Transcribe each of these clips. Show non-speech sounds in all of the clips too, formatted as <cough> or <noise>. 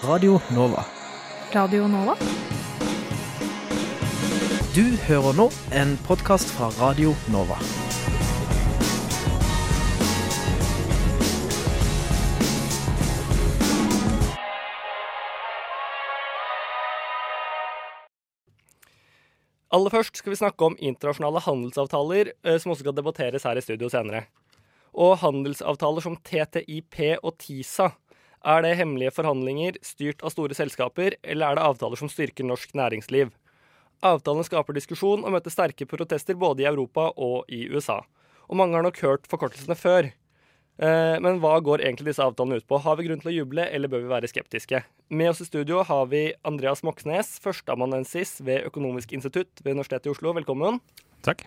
Radio Nova. Radio Nova? Du hører nå en podkast fra Radio Nova. Aller først skal vi snakke om internasjonale handelsavtaler, eh, som også skal debatteres her i studio senere. Og handelsavtaler som TTIP og TISA, er det hemmelige forhandlinger styrt av store selskaper, eller er det avtaler som styrker norsk næringsliv? Avtalene skaper diskusjon og møter sterke protester både i Europa og i USA. Og mange har nok hørt forkortelsene før. Eh, Men hva går egentlig disse avtalene ut på? Har vi grunn til å juble, eller bør vi være skeptiske? Med oss i studio har vi Andreas Moxnes, førsteamanuensis ved Økonomisk institutt ved Universitetet i Oslo. Velkommen. Takk.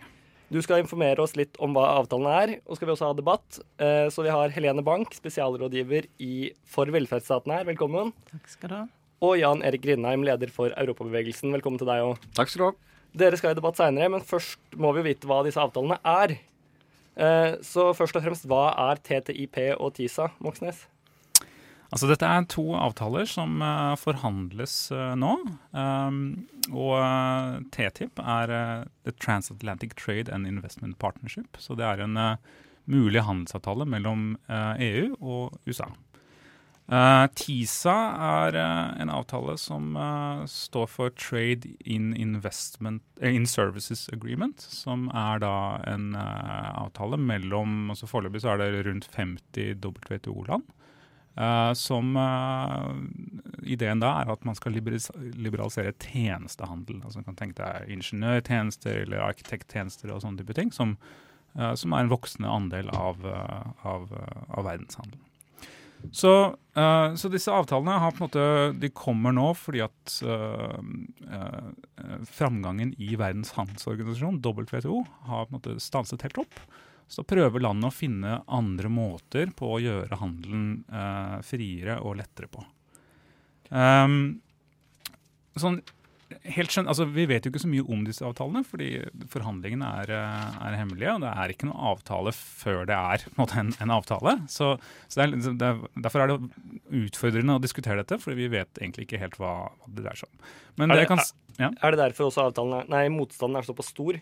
Du skal informere oss litt om hva avtalene er, og skal vi også ha debatt. Eh, Så vi har Helene Bank, spesialrådgiver i For velferdsstaten her. Velkommen. Takk skal du ha. Og Jan Erik Grindheim, leder for Europabevegelsen. Velkommen til deg òg. Takk skal du ha. Dere skal i debatt seinere, men først må vi jo vite hva disse avtalene er. Eh, Så først og fremst, hva er TTIP og TISA, Moxnes? Altså, dette er to avtaler som uh, forhandles uh, nå. Um, og uh, TTIP er The Transatlantic Trade and Investment Partnership. Så det er en mulig handelsavtale mellom EU og USA. TISA er en avtale som står for Trade in In Services Agreement, som er da en avtale mellom altså Foreløpig er det rundt 50 WTO-land. Eh, som eh, Ideen da er at man skal liberalisere tjenestehandel. Altså Man kan tenke deg ingeniørtjenester eller arkitekttjenester og sånne type ting, som, eh, som er en voksende andel av, av, av verdenshandelen. Så, uh, så disse avtalene har på en måte, de kommer nå fordi at uh, uh, framgangen i Verdens handelsorganisasjon, WTO, har på en måte stanset helt opp. Så prøver landet å finne andre måter på å gjøre handelen eh, friere og lettere på. Um, sånn, helt skjønn, altså, vi vet jo ikke så mye om disse avtalene, fordi forhandlingene er, eh, er hemmelige. og Det er ikke noen avtale før det er en, måte, en, en avtale. Så, så det er, liksom- det er, Derfor er det utfordrende å diskutere dette, fordi vi vet egentlig ikke helt hva, hva det dreier seg om. Men Er det det- kan, ja. Er det derfor også avtalen er, nei, motstanden er såpass stor?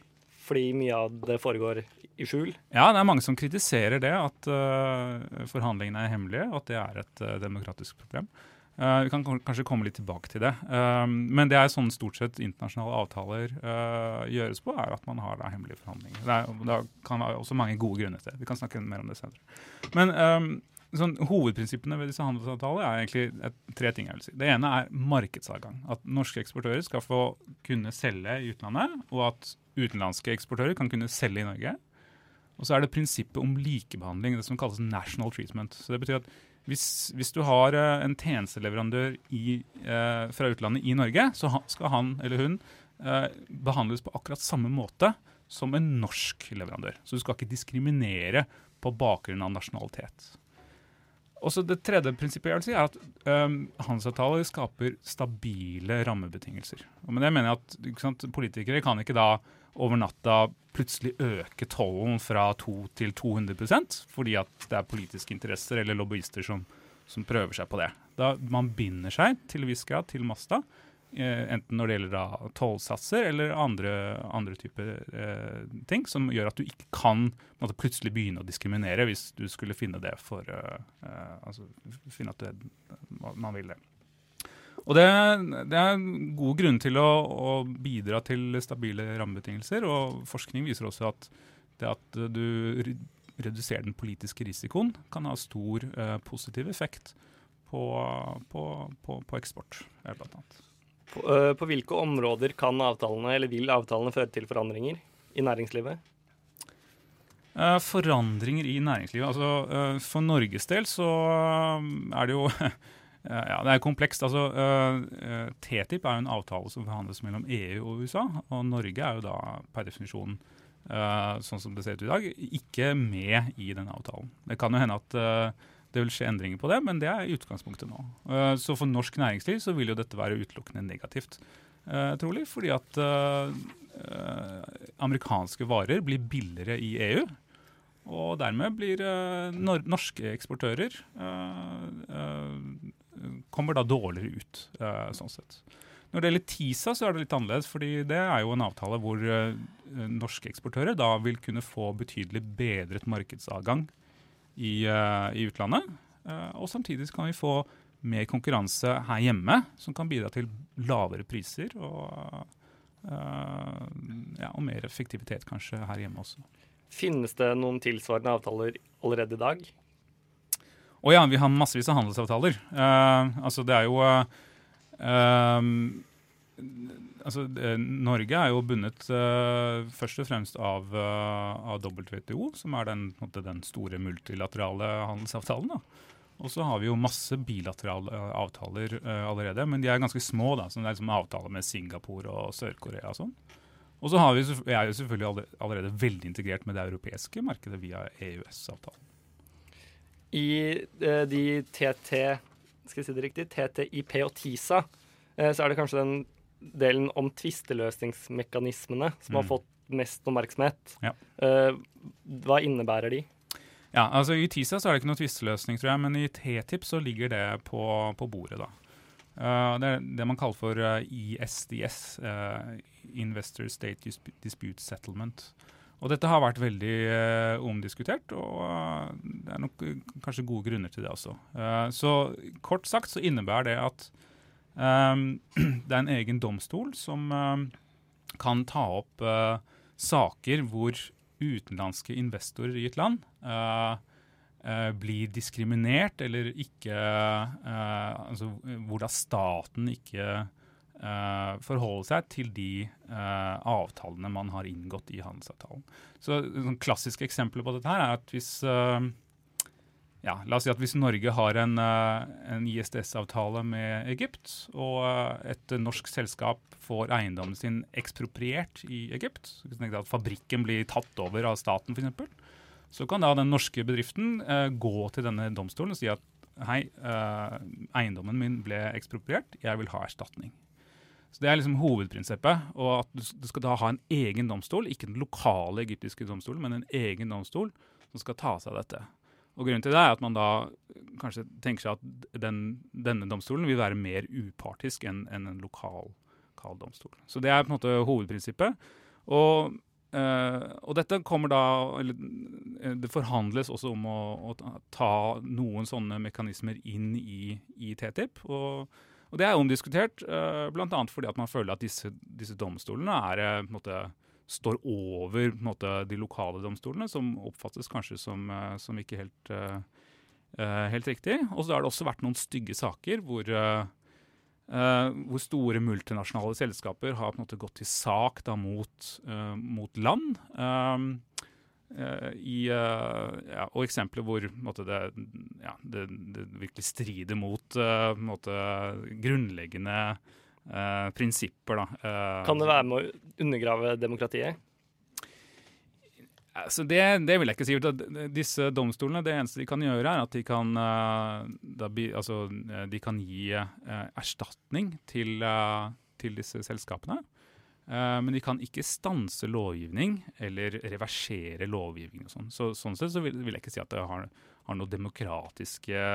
Fordi mye av det foregår i skjul? Ja, det er mange som kritiserer det, at uh, forhandlingene er hemmelige, og at det er et uh, demokratisk problem. Uh, vi kan kanskje komme litt tilbake til det. Men det er sånn stort sett internasjonale avtaler gjøres på, er at man har da hemmelige forhandlinger. Det, er, det kan være også mange gode grunner til det. Vi kan snakke mer om det senere. Men sånn, hovedprinsippene ved disse handelsavtalene er egentlig et, tre ting. jeg vil si. Det ene er markedsadgang. At norske eksportører skal få kunne selge i utlandet, og at utenlandske eksportører kan kunne selge i Norge. Og så er det prinsippet om likebehandling, det som kalles national treatment. Så det betyr at hvis, hvis du har eh, en tjenesteleverandør i, eh, fra utlandet i Norge, så skal han eller hun eh, behandles på akkurat samme måte som en norsk leverandør. Så du skal ikke diskriminere på bakgrunn av nasjonalitet. Og så Det tredje prinsippet jeg vil si er at um, handelsavtaler skaper stabile rammebetingelser. Og med det mener jeg at sant, Politikere kan ikke da over natta plutselig øke tollen fra 2 til 200% fordi at det er politiske interesser eller lobbyister som, som prøver seg på det. Da Man binder seg til viss grad til masta, eh, enten når det gjelder tollsatser eller andre, andre typer eh, ting, som gjør at du ikke kan måtte, plutselig begynne å diskriminere hvis du skulle finne det for eh, eh, altså, finne at det, man vil det. Og det, det er god grunn til å, å bidra til stabile rammebetingelser. Og forskning viser også at det at du reduserer den politiske risikoen, kan ha stor eh, positiv effekt på, på, på, på eksport, blant annet. På, øh, på hvilke områder kan avtalene, eller vil avtalene føre til forandringer i næringslivet? Eh, forandringer i næringslivet. Altså, eh, for Norges del så er det jo <laughs> ja, det er komplekst. Altså, eh, eh, TTIP er jo en avtale som forhandles mellom EU og USA. Og Norge er jo da per definisjon, eh, sånn som det ser ut i dag, ikke med i den avtalen. Det kan jo hende at det vil skje endringer på det, men det er utgangspunktet nå. Så for norsk næringsliv så vil jo dette være utelukkende negativt. trolig, fordi at amerikanske varer blir billigere i EU. Og dermed blir norske eksportører kommer da dårligere ut. Uh, sånn sett. Når det gjelder TISA, så er det litt annerledes. fordi det er jo en avtale hvor uh, norske eksportører da vil kunne få betydelig bedret markedsadgang i, uh, i utlandet. og samtidig kan vi få mer konkurranse her hjemme, som kan bidra til lavere priser og, ja, og mer effektivitet kanskje her hjemme også. Finnes det noen tilsvarende avtaler allerede i dag? Å ja, vi har massevis av handelsavtaler. Uh, altså det er jo uh, altså, Norge er jo bundet uh, først og fremst av, av, WTO, som er den, den store multilaterale handelsavtalen. da. Og så har vi jo masse bilaterale avtaler allerede, men de er ganske små. da, som det er liksom Avtaler med Singapore og Sør-Korea og sånn. Og så vi, er jo selvfølgelig allerede veldig integrert med det europeiske markedet via EØS-avtalen. I eh, de TT, skal jeg si det riktig, TTIP og TISA, eh, så er det kanskje den delen om tvisteløsningsmekanismene som mm. har fått mest oppmerksomhet. Ja. Eh, hva innebærer de? Ja, altså I TISA så er det ikke noe tvisteløsning, tror jeg, men i TTIP så ligger det på, på bordet. da. Uh, det er det man kaller for uh, ISDS, uh, Investor State Dispute Settlement. Og dette har vært veldig omdiskutert, og det er nok kanskje gode grunner til det også. så kort sagt så innebærer det at <clears throat> det er en egen domstol som kan ta opp saker hvor utenlandske investorer i et land uh, blir diskriminert, eller ikke altså, Hvor da staten ikke eh, forholde seg til de uh, avtalene man har inngått i handelsavtalen. Så sånn Klassiske eksempler på dette her er at hvis uh, ja, La oss si at hvis Norge har en, en ISDS-avtale med Egypt, og et norsk selskap får eiendommen sin ekspropriert i Egypt, at fabrikken blir tatt over av staten f.eks., så kan da den norske bedriften gå til denne domstolen og si at hei, eiendommen min ble ekspropriert, jeg vil ha erstatning. Så Det er liksom hovedprinsippet. og at Du skal da ha en egen domstol, ikke den lokale egyptiske domstolen, men en egen domstol som skal ta seg av dette. Og Grunnen til det er at man da kanskje tenker seg at den, denne domstolen vil være mer upartisk enn en, en lokal, lokal domstol. Så Det er på en måte hovedprinsippet. Og Uh, og dette kommer da eller, eh, Det forhandles også om å, å, ta noen sånne mekanismer inn i, i TTIP. Og, og, det er omdiskutert, uh, bl.a. fordi at man føler at disse, disse domstolene er, en måte, står over måte, de lokale domstolene, som oppfattes kanskje som, uh, som ikke helt, helt riktig. Og så har det også vært noen stygge saker hvor hvor store multinasjonale selskaper har måte gått til sak da, mot, mot, land. Uh, i, ja, og eksempler hvor måte, det, ja, det, det, virkelig strider mot måte, grunnleggende prinsipper. Da. kan det være med å undergrave demokratiet? Altså det, det, vil jeg ikke si. Disse domstolene, det eneste de kan gjøre, er at de kan, uh, altså, de kan gi uh, erstatning til, uh, til, disse selskapene. Men de kan ikke stanse lovgivning eller reversere lovgivning. og sånn. Så, sånn sett så vil, vil, jeg ikke si at det har, har noen demokratiske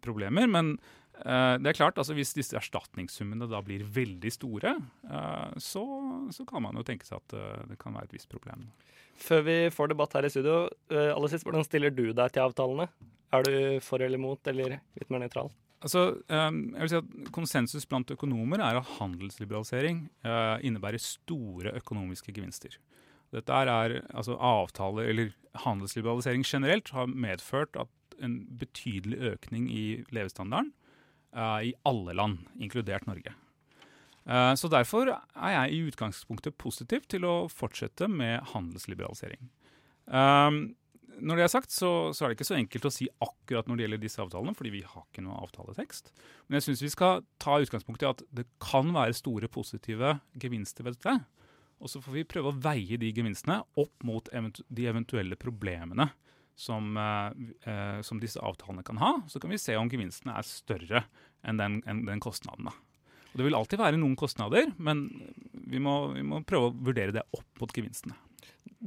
problemer. Men eh, det er klart, altså Hvis disse erstatningssummene da blir veldig store, eh, så, så, kan man jo tenke seg at uh, det kan være et visst problem. Før vi får debatt her i studio, aller sist, hvordan stiller du deg til avtalene? Er du for eller mot, eller litt mer nøytral? Altså, jeg vil si at Konsensus blant økonomer er at handelsliberalisering innebærer store økonomiske gevinster. Dette er altså avtaler, eller Handelsliberalisering generelt har medført at en betydelig økning i levestandarden uh, i alle land, inkludert Norge. Uh, så Derfor er jeg i utgangspunktet positiv til å fortsette med handelsliberalisering. Um, når det er sagt, så, så, er det ikke så enkelt å si akkurat når det gjelder disse avtalene, fordi vi har ikke noe avtaletekst. Men jeg syns vi skal ta utgangspunkt i at det kan være store positive gevinster ved dette. Og så får vi prøve å veie de gevinstene opp mot eventu de eventuelle problemene som, eh, eh, som, disse avtalene kan ha, så kan vi se om gevinstene er større enn den, enn den kostnaden. Og det vil alltid være noen kostnader, men vi må, vi må, prøve å vurdere det opp mot gevinstene.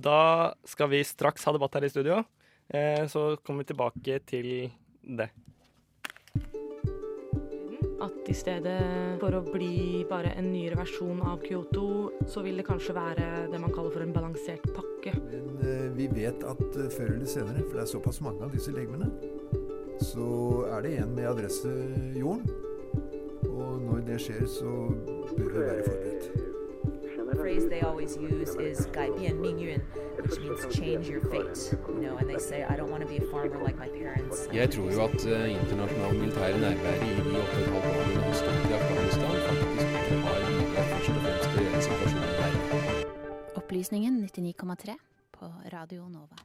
Da skal vi straks ha debatt her i studio, eh, så kommer vi tilbake til det. At i stedet for å bli bare en nyere versjon av Kyoto, så vil det kanskje være det man kaller for en balansert pakke. Men eh, vi vet at eh, før eller senere, for det er såpass mange av disse legemene, så er det en med adresse jorden. Og når det skjer, så bør vi være forberedt The phrase they always use is 改变命运, which means change your fate. You know, and they say, I don't want to be a farmer like my parents. Jeg tror jo at uh, internasjonal militære nærvær i de 8,5 årene det har stått i Afghanistan, faktisk har bidratt først og fremst til å gjøre situasjonen verre. Opplysningen 99,3 på Radio Nova.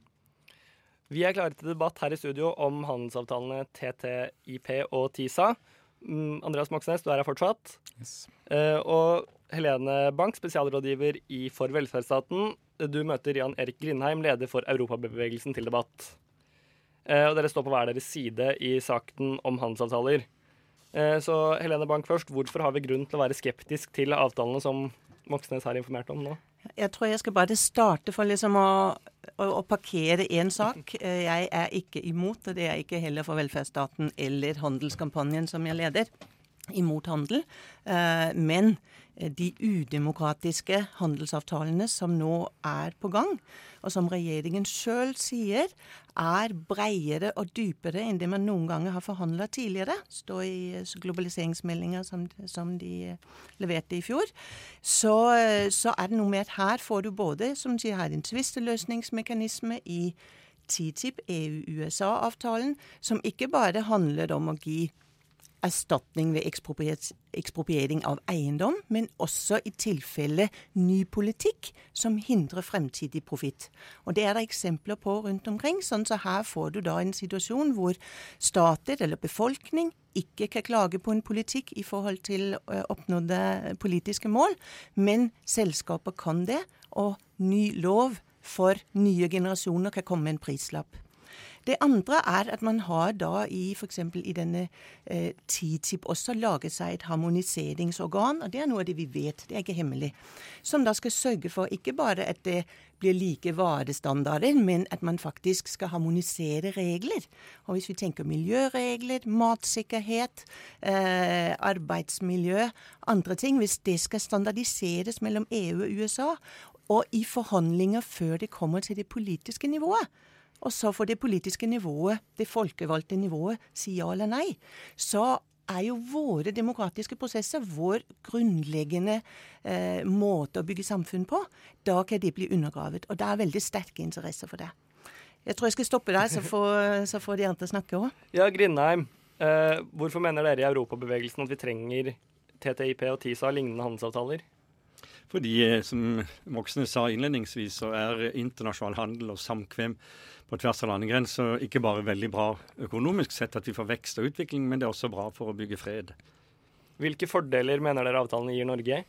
Vi er klare til debatt her i studio om handelsavtalene TTIP og TISA. Mm, Andreas Moxnes, du er her fortsatt. Yes. Eh, og Helene Bank, spesialrådgiver i For velferdsstaten. Du møter Jan Erik Grindheim, leder for Europabevegelsen, til debatt. Eh, og dere står på hver deres side i saken om handelsavtaler. Eh, så Helene Bank først, hvorfor har vi grunn til å være skeptisk til avtalene som Moxnes har informert om nå? Jeg tror jeg skal bare starte for liksom å, å, å parkere én sak. Eh, Jeg er ikke imot, og det er ikke heller for velferdsstaten eller handelskampanjen som jeg leder, imot handel. Eh, Men de udemokratiske handelsavtalene som nå er på gang, og som regjeringen sjøl sier er bredere og dypere enn det man noen ganger har forhandla tidligere, står i eh, globaliseringsmeldinga som, som de eh, leverte i fjor, så, så er det noe med at her får du både, som sier her, en tvisteløsningsmekanisme i TTIP, EU-USA-avtalen, som ikke bare handler om å gi erstatning ved ekspropriering av eiendom, men også i tilfelle ny politikk som hindrer fremtidig profitt. Og Det er det eksempler på rundt omkring. sånn så Her får du da en situasjon hvor stater eller befolkning ikke kan klage på en politikk i forhold til eh, oppnådde politiske mål, men selskaper kan det. Og ny lov for nye generasjoner kan komme med en prislapp. Det andre er at man har da i f.eks. i denne eh, TTIP også laget seg et harmoniseringsorgan, og det er noe av det vi vet, det er ikke hemmelig, som da skal sørge for ikke bare at det blir like varestandarder, men at man faktisk skal harmonisere regler. Og hvis vi tenker miljøregler, matsikkerhet, eh, arbeidsmiljø, andre ting, hvis det skal standardiseres mellom EU og USA, og i forhandlinger før det kommer til det politiske nivået, og så får det politiske nivået, det folkevalgte nivået, si ja eller nei, så er jo våre demokratiske prosesser, vår grunnleggende eh, måte å bygge samfunn på, da kan de bli undergravet. Og det er veldig sterke interesser for det. Jeg tror jeg skal stoppe der, så får, så får de andre snakke òg. Ja, Grindheim. Eh, hvorfor mener dere i Europabevegelsen at vi trenger TTIP og TISA og lignende handelsavtaler? Fordi, eh, som Moxnes sa innledningsvis, så er internasjonal handel og samkvem på tvers av landegrenser ikke bare veldig bra økonomisk sett, at vi får vekst og utvikling, men det er også bra for å bygge fred. Hvilke fordeler mener dere avtalen gir Norge?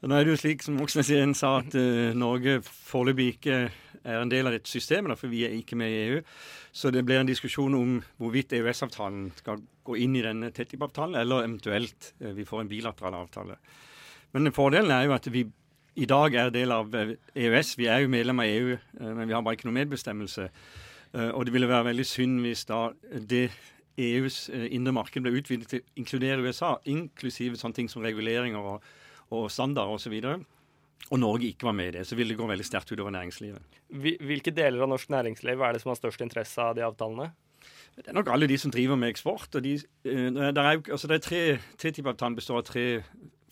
Nå er det jo slik som Moxnes igjen sa, at uh, Norge foreløpig ikke er en del av dette systemet, for vi er ikke med i EU. Så det blir en diskusjon om hvorvidt EØS-avtalen skal gå inn i denne TTIP-avtalen, eller eventuelt uh, vi får en bilateral avtale. Men fordelen er jo at vi i dag er del av EØS. Vi er jo medlem av EU, uh, men vi har bare ikke noe medbestemmelse. Og det ville være veldig synd hvis da det EUs indre marked ble utvidet til å inkludere USA, inklusive sånne ting som reguleringer og og standarder osv. Og, og Norge ikke var med i det, så ville det gå veldig sterkt utover næringslivet. Hvilke deler av norsk næringsliv er det som har størst interesse av de avtalene? Det er nok alle de som driver med eksport. og de, der er, altså det er tre, TTIP-avtalen består av tre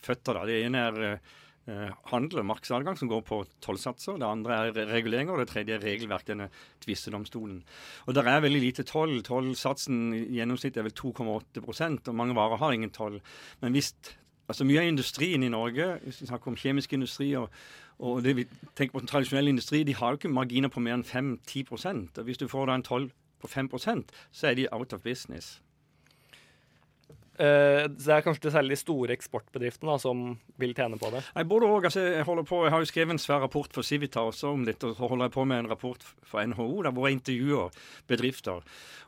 føtter. Da. Det ene er uh, handel og markedsadgang, som går på tollsatser. Det andre er reguleringer, og det tredje er regelverk, denne tvistedomstolen. Og der er veldig lite toll. Tollsatsen i gjennomsnitt er vel 2,8% og mange varer har ingen toll. Men hvis Altså Mye av industrien i Norge, hvis vi snakker om kjemisk industri og, og det vi tenker på den tradisjonelle industri, de har jo ikke marginer på mer enn 5-10% og Hvis du får da en toll på 5 så er de out of business. Uh, det er kanskje særlig de store eksportbedriftene som vil tjene på det? Jeg, burde også, Altså, jeg, holder på, jeg har jo skrevet en svær rapport for Civita også om dette. og Så holder jeg på med en rapport for NHO der hvor jeg intervjuer bedrifter.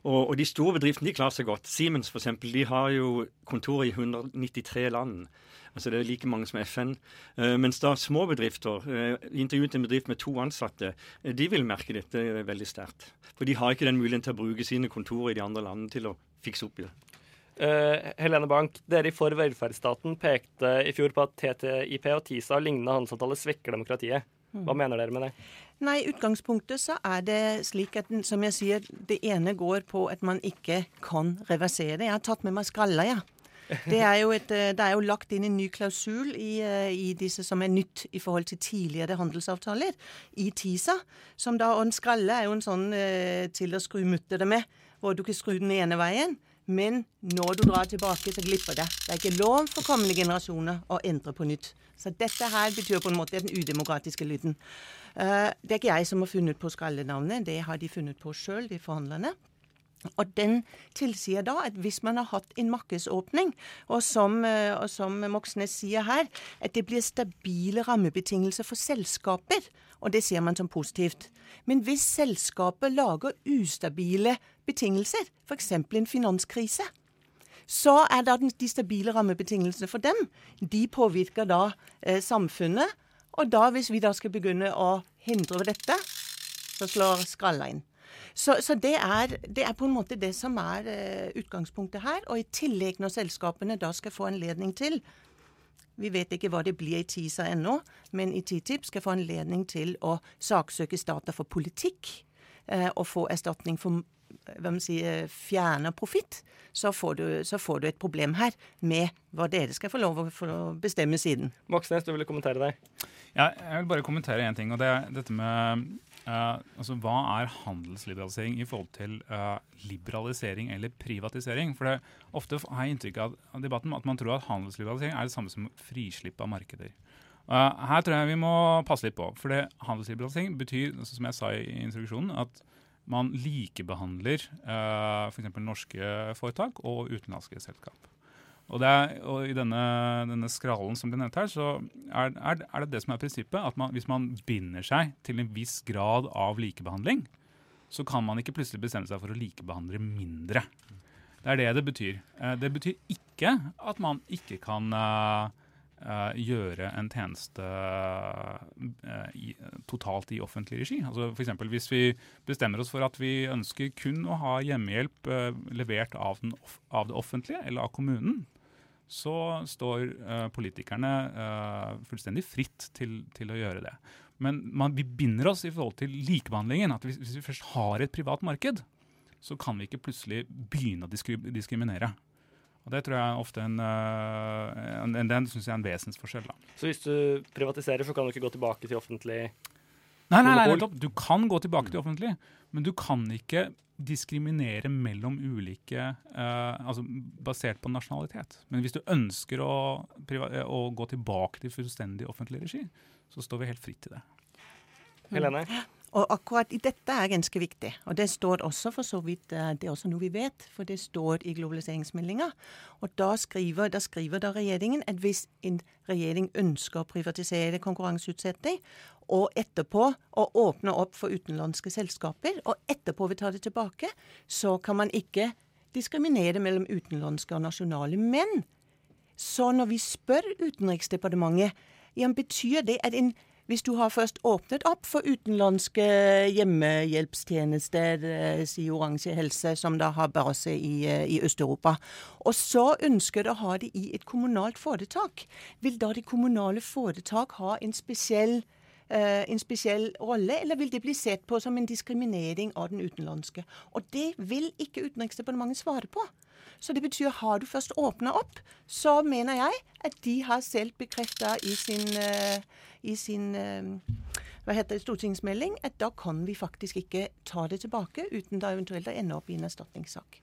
Og, og de store bedriftene de klarer seg godt. Siemens for eksempel, de har jo kontor i 193 land. Altså Det er like mange som FN. Uh, mens da små bedrifter, uh, intervjuet en bedrift med to ansatte, uh, de vil merke dette veldig sterkt. For de har ikke den muligheten til å bruke sine kontorer i de andre landene til å fikse opp i det. Eh, Helene Bank, dere i For velferdsstaten pekte i fjor på at TTIP og TISA og lignende handelsavtaler svekker demokratiet. Hva mener dere med det? Nei, i utgangspunktet så er det slik at som jeg sier, det ene går på at man ikke kan reversere det. Jeg har tatt med meg skalla, jeg. Det er jo, et, eh, det er jo lagt inn en ny klausul i, eh, i disse som er nytt i forhold til tidligere handelsavtaler, i TISA. Som da, og en skalle er jo en sånn til å skru mutteret med, hvor du ikke skrur den ene veien. Men når du drar tilbake, så glipper det. Det er ikke lov for kommende generasjoner å endre på nytt. Så dette her betyr på en måte den udemokratiske lyden. Eh, det er ikke jeg som har funnet på skallenavnet, det har de funnet på sjøl, de forhandlerne. Og den tilsier da at hvis man har hatt en markedsåpning, og som, eh, og som Moxnes sier her, at det blir stabile rammebetingelser for selskaper, og det ser man som positivt. Men hvis selskapet lager ustabile betingelser, f.eks. en finanskrise, så er da de stabile rammebetingelsene for dem, de påvirker da eh, samfunnet. Og da, hvis vi da skal begynne å hindre dette, så slår skralla inn. Så, så det, er, det, er, på en måte det som er eh, utgangspunktet her. Og i tillegg, når selskapene da skal få anledning til Vi vet ikke hva det blir i TISA ennå, men i TTIP skal få anledning til å saksøke stater for politikk. Eh, og få erstatning for hva man fjerner profitt, så, får du- så får du et problem her med hva dere skal få lov å få bestemme siden. Moxnes, du ville kommentere deg? Ja, jeg vil bare kommentere én ting. og Det er dette med Uh, altså, Hva er handelsliberalisering i forhold til uh, liberalisering eller privatisering? For det, Ofte har jeg inntrykk av, av debatten at man tror at handelsliberalisering er det samme som frislipp av markeder. Uh, her tror jeg vi må passe litt på. For det, handelsliberalisering betyr, altså, som jeg sa i introduksjonen, at man likebehandler uh, f.eks. norske foretak og utenlandske selskap. Og, er, og I denne, denne skralen som ble nevnt her, så er, er, er det det som er prinsippet. at man, Hvis man binder seg til en viss grad av likebehandling, så kan man ikke plutselig bestemme seg for å likebehandle mindre. Det er det det betyr. Eh, Det betyr ikke at man ikke kan eh, gjøre en tjeneste uh, i, totalt i offentlig regi. Altså eksempel Hvis vi bestemmer oss for at vi ønsker kun å ha hjemmehjelp eh, levert av, av det offentlige eller av kommunen, så står politikerne fullstendig fritt til, til å gjøre det. Men man, vi binder oss i forhold til likebehandlingen. at hvis, hvis vi først har et privat marked, så kan vi ikke plutselig begynne å diskriminere. Og Det tror jeg ofte en, eh, en, en, den synes jeg er en vesensforskjell. da. Så hvis du privatiserer, så kan du ikke gå tilbake til offentlig Nei, nei, nei? Du kan gå tilbake til offentlig, men du kan ikke diskriminere mellom ulike uh, altså basert på nasjonalitet. Men hvis du ønsker å, eh, å gå tilbake til fullstendig offentlig regi, så står vi helt fritt til det. Helene? Og akkurat i dette er ganske viktig. Og det står også for så vidt eh, Det er også noe vi vet, for det står i globaliseringsmeldinga. Og da skriver, da skriver da regjeringen at hvis en regjering ønsker å privatisere konkurranseutsetting, og etterpå å åpne opp for utenlandske selskaper, og etterpå vil ta det tilbake, så kan man ikke diskriminere mellom utenlandske og nasjonale. Men så når vi spør Utenriksdepartementet, ja, betyr det at en hvis du har først åpnet opp for utenlandske hjemmehjelpstjenester, eh, sier Oransje Helse, som da har base i, eh, i Øst-Europa, og så ønsker du å ha det i et kommunalt foretak, vil da de kommunale foretak ha en spesiell eh, en spesiell rolle, eller vil det bli sett på som en diskriminering av den utenlandske? Og det vil ikke Utenriksdepartementet svare på. Så det betyr har du først åpna opp, så mener jeg at de har selv bekrefta i sin, eh, i sin eh, hva heter det, stortingsmelding at da kan vi faktisk ikke ta det tilbake uten da eventuelt å ende opp i en erstatningssak.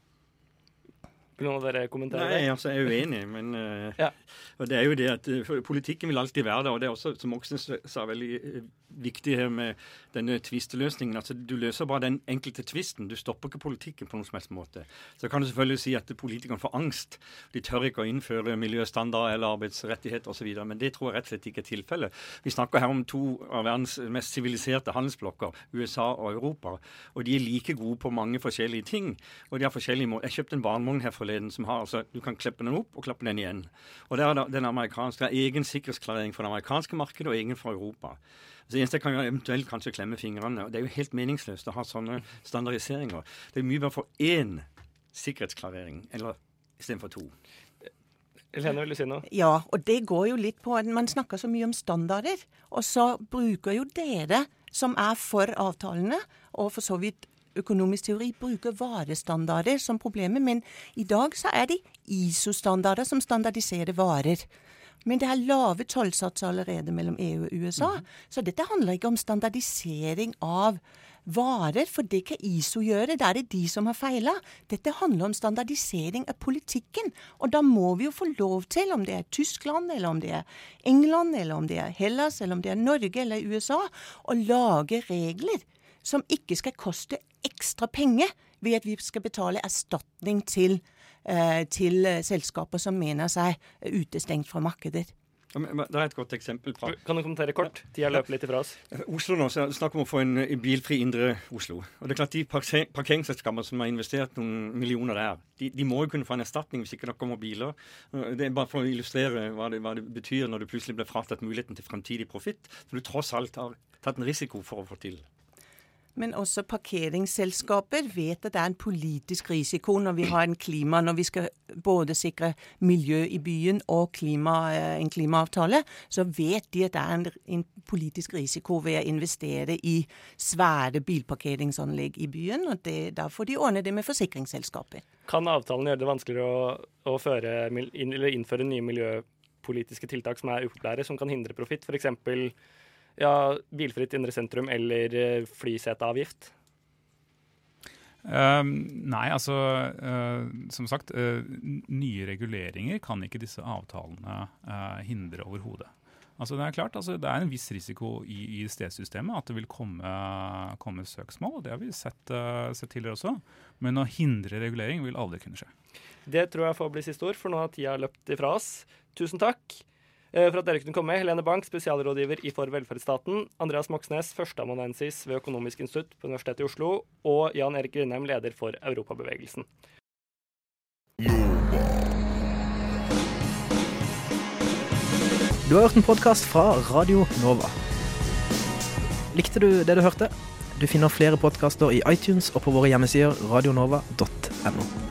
Vil noen av dere kommentere Nei, altså jeg er uenig, men <laughs> eh, Ja. og det er jo det at eh, for Politikken vil alltid være der, og det er også, som Moxnes sa, veldig eh, viktig her med denne tvisteløsningen. Altså, du løser bare den enkelte tvisten. Du stopper ikke politikken på noen som helst måte. Så kan du selvfølgelig si at politikerne får angst. De tør ikke å innføre miljøstandarder eller arbeidsrettigheter osv., men det tror jeg rett og slett ikke er tilfellet. Vi snakker her om to av verdens mest siviliserte handelsblokker, USA og Europa, og de er like gode på mange forskjellige ting. Og de har forskjellige måter. Jeg kjøpte en barnevogn her forleden som har altså, Du kan klippe den opp og klappe den igjen. Og der er det- den amerikanske, det er egen sikkerhetsklarering for det amerikanske markedet og egen for Europa. Så det eneste jeg kan gjøre, eventuelt kanskje klemme fingrene. og Det er jo helt meningsløst å ha sånne standardiseringer. Det er mye bedre å få én sikkerhetsklarering, eller istedenfor to. Helene, vil du si noe? Ja, og det går jo litt på at man snakker så mye om standarder. Og så bruker jo dere, som er for avtalene, og for så vidt økonomisk teori, bruker varestandarder som problemet. Men i dag så er det ISO-standarder som standardiserer varer. Men det er lave tollsatser allerede mellom EU og USA. Så dette handler ikke om standardisering av varer, for det kan ISO gjøre. Da er det de som har feila. Dette handler om standardisering av politikken. Og da må vi jo få lov til, om det er Tyskland, eller om det er England, eller om det er Hellas, eller om det er Norge eller USA, å lage regler som ikke skal koste ekstra penger ved at vi skal betale erstatning til, eh, til eh, selskaper som mener seg utestengt fra markedet. Det er et godt eksempel. fra Kan du kommentere kort? Tida løper litt ifra oss. Oslo nå, så snakk om å få en eh, bilfri indre Oslo. Og det er klart De parker- parkeringsselskapene som har investert noen millioner der, de, de må jo kunne få en erstatning hvis ikke det kommer biler. Eh, Det er bare for å illustrere hva det, hva det betyr når du plutselig blir fratatt muligheten til fremtidig profitt. Som du tross alt har tatt en risiko for å få til. Men også parkeringsselskaper vet at det er en politisk risiko når vi har en klima, når vi skal både sikre miljø i byen og klima, eh, en klimaavtale. Så vet de at det er en, en politisk risiko ved å investere i svære bilparkeringsanlegg i byen. og det, Da får de ordne det med forsikringsselskaper. Kan avtalen gjøre det vanskeligere å, å føre, inn, innføre nye miljøpolitiske tiltak som er upopulære, som kan hindre profitt? Ja, bilfritt indre sentrum eller eh, flyseteavgift? Uh, nei, altså uh, Som sagt, uh, nye reguleringer kan ikke disse avtalene hindre overhodet. Altså, det er klart, altså, det er en viss risiko i, i ISD-systemet at det vil komme, komme søksmål. og Det har vi sett, sett tidligere også. Men å hindre regulering vil aldri kunne skje. Det tror jeg får bli siste ord, for nå har tida løpt ifra oss. Tusen takk for at dere kunne komme. Helene Bank, spesialrådgiver i For velferdsstaten. Andreas Moxnes, førsteamanuensis ved Økonomisk institutt på Universitetet i Oslo. Og Jan Erik Grindheim, leder for Europabevegelsen. Du har hørt en podkast fra Radio Nova. Likte du det du hørte? Du finner flere podkaster i iTunes og på våre hjemmesider radionova.no.